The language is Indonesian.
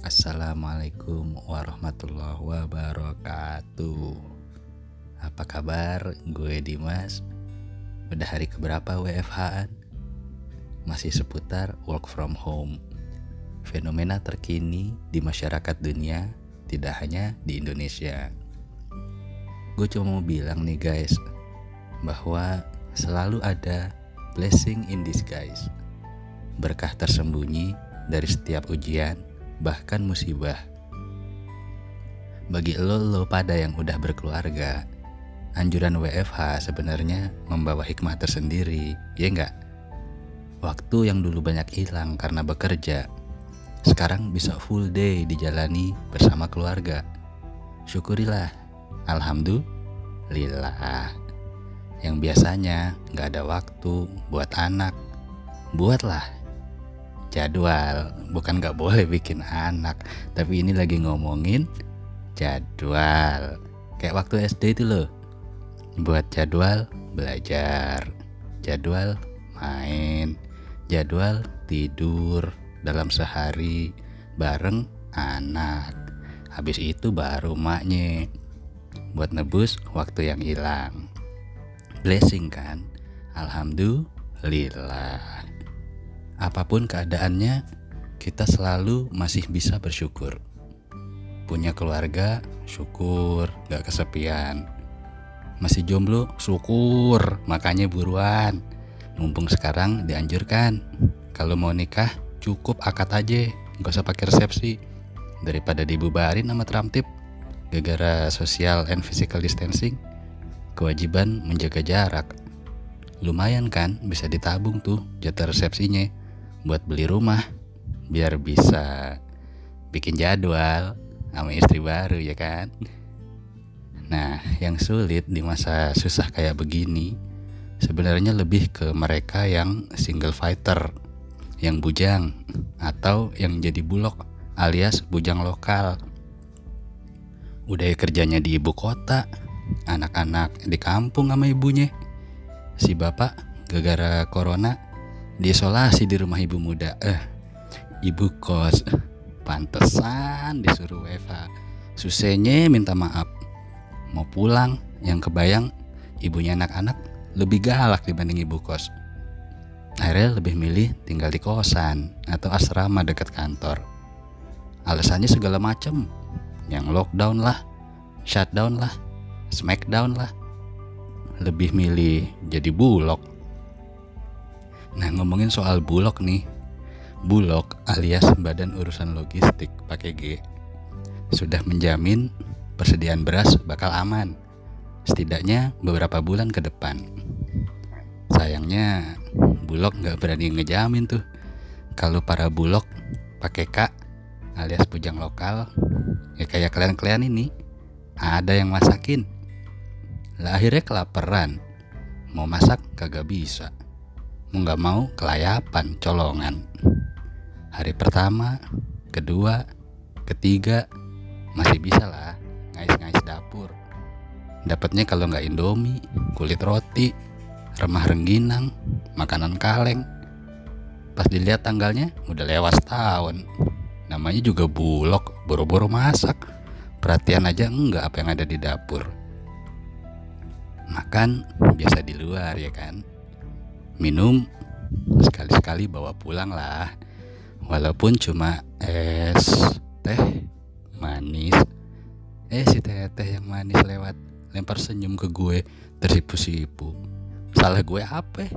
Assalamualaikum warahmatullahi wabarakatuh Apa kabar? Gue Dimas Udah hari keberapa WFH-an? Masih seputar work from home Fenomena terkini di masyarakat dunia Tidak hanya di Indonesia Gue cuma mau bilang nih guys Bahwa selalu ada blessing in disguise Berkah tersembunyi dari setiap ujian bahkan musibah. Bagi lo lo pada yang udah berkeluarga, anjuran WFH sebenarnya membawa hikmah tersendiri, ya enggak? Waktu yang dulu banyak hilang karena bekerja, sekarang bisa full day dijalani bersama keluarga. Syukurilah, Alhamdulillah. Yang biasanya nggak ada waktu buat anak, buatlah jadwal. Bukan nggak boleh bikin anak tapi ini lagi ngomongin jadwal. Kayak waktu SD itu loh. Buat jadwal belajar jadwal main jadwal tidur dalam sehari bareng anak. Habis itu baru maknya buat nebus waktu yang hilang. Blessing kan? Alhamdulillah apa pun keadaannya, kita selalu masih bisa bersyukur. Punya keluarga, syukur, gak kesepian. Masih jomblo, syukur, makanya buruan. Mumpung sekarang dianjurkan, kalau mau nikah cukup akad aja, gak usah pakai resepsi. Daripada dibubarin sama tramtip, gara-gara social and physical distancing, kewajiban menjaga jarak. Lumayan kan bisa ditabung tuh jatah resepsinya buat beli rumah biar bisa bikin jadwal sama istri baru ya kan? Nah yang sulit di masa susah kayak begini sebenarnya lebih ke mereka yang single fighter yang bujang atau yang jadi bulog alias bujang lokal. Udah kerjanya di ibu kota anak-anak di kampung sama ibunya. Si bapak gara-gara corona diisolasi di rumah ibu muda. Eh ibu kos. Pantesan disuruh Eva susahnya minta maaf. Mau pulang yang kebayang ibunya anak-anak lebih galak dibanding ibu kos. Akhirnya lebih milih tinggal di kosan atau asrama dekat kantor. Alasannya segala macam yang lockdown lah shutdown lah smackdown lah. Lebih milih jadi bulog Nah ngomongin soal Bulog nih. Bulog alias Badan Urusan Logistik pakai G Sudah menjamin persediaan beras bakal aman Setidaknya beberapa bulan ke depan. Sayangnya Bulog nggak berani ngejamin tuh. Kalau para Bulog pakai K alias bujang lokal Ya kayak kalian-kalian ini Ada yang masakin. Lah akhirnya kelaparan. Mau masak kagak bisa mau nggak mau kelayapan colongan. Hari pertama kedua ketiga masih bisa lah ngais-ngais dapur. Dapatnya kalau nggak indomie kulit roti remah rengginang makanan kaleng. Pas dilihat tanggalnya udah lewat tahun namanya juga bulog boro-boro masak. Perhatian aja enggak apa yang ada di dapur. Makan biasa di luar ya kan minum sekali-sekali bawa pulang lah. Walaupun cuma es teh manis. Eh si teh teh yang manis lewat lempar senyum ke gue tersipu-sipu. Salah gue apa